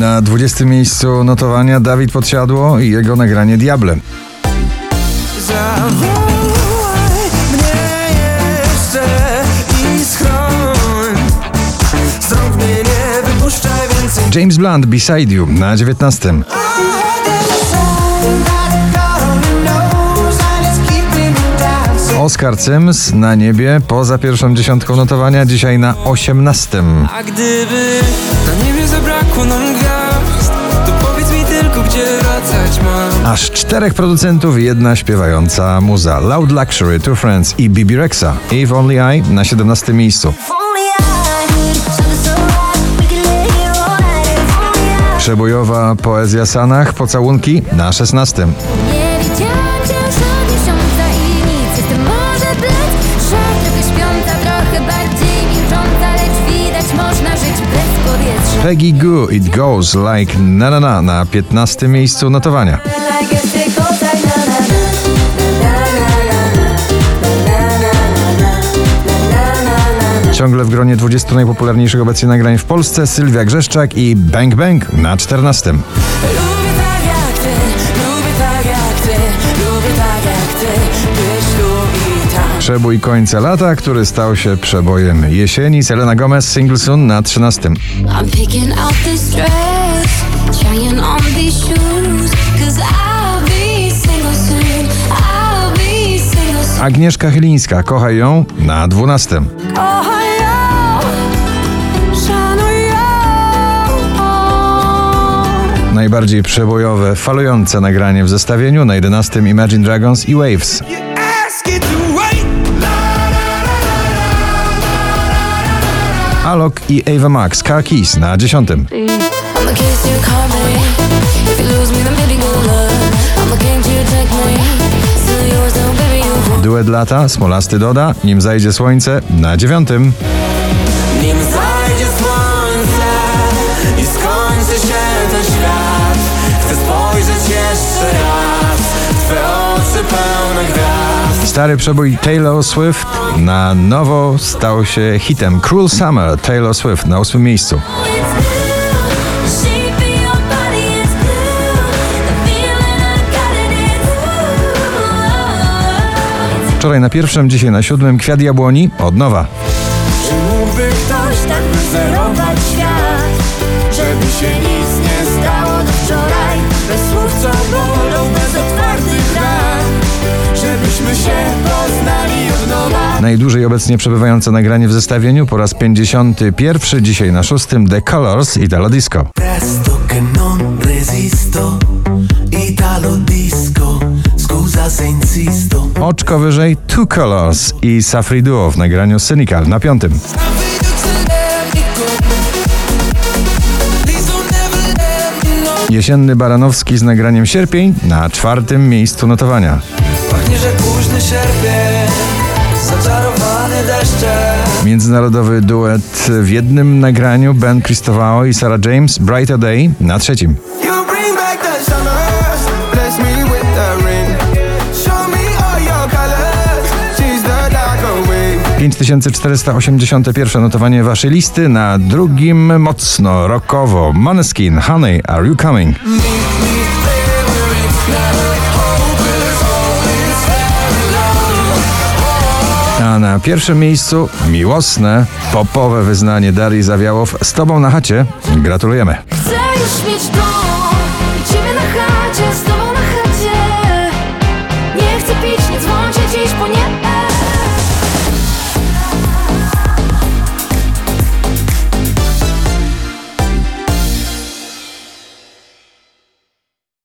Na 20 miejscu notowania Dawid Podsiadło i jego nagranie Diable. Zawołaj mnie jeszcze i schroń Z rąk mnie nie wypuszczaj więcej James Blunt Beside You na 19. Oscar Sims na niebie poza pierwszą dziesiątką notowania, dzisiaj na 18. A gdyby na niebie zabrakło nam gwiazd To powiedz mi tylko, gdzie wracać mam Aż czterech producentów i jedna śpiewająca muza. Loud Luxury, Two Friends i Bibi Rexa. If Only I na 17 miejscu. Przebojowa poezja Sanach, pocałunki na 16. Peggy Goo, It Goes Like Na Na Na na 15 miejscu notowania. Ciągle w gronie 20 najpopularniejszych obecnie nagrań w Polsce Sylwia Grzeszczak i Bang Bang na 14. Przebój końca lata, który stał się przebojem jesieni. Selena Gomez, Singleson na 13. I'm picking out this dress Trying on these shoes Cause I'll be single soon I'll be single soon Agnieszka Chylińska, kochaj ją na 12. Kochaj ją, szanuj ją Najbardziej przebojowe, falujące nagranie w zestawieniu na 11 Imagine Dragons i Waves. Alok i Ava Max, Car Keys na 10. I'm the kiss you call me. If you lose me then baby good luck I'm the king you take me. Still yours though baby you won't Duet lata, Smolasty doda, nim zajdzie słońce na 9. Stary przebój Taylor Swift na nowo stał się hitem. Cruel Summer, Taylor Swift na 8 miejscu. Wczoraj na pierwszym, dzisiaj na siódmym Kwiat Jabłoni od nowa. Czy mógłby ktoś tak wyzerować świat Żeby się nic nie stało do wczoraj Bez słów co bolą, Najdłużej obecnie przebywające nagranie w zestawieniu po raz 51, dzisiaj na szóstym The Colors Italo Disco. Presto che non resisto, Italo disco, scusa se insisto. Oczko wyżej Two Colors i Safri Duo w nagraniu Cynical na piątym. Jesienny Baranowski z nagraniem Sierpień na czwartym miejscu notowania. Pachnie, że późny sierpień Międzynarodowy duet w jednym nagraniu Ben Cristofao i Sarah James Brighter Day na trzecim. 5481 notowanie waszej listy na drugim mocno rockowo. Maneskin Honey Are You Coming? A na pierwszym miejscu miłosne, popowe wyznanie Darii Zawiałow z tobą na chacie. Gratulujemy. Chcę już mieć dom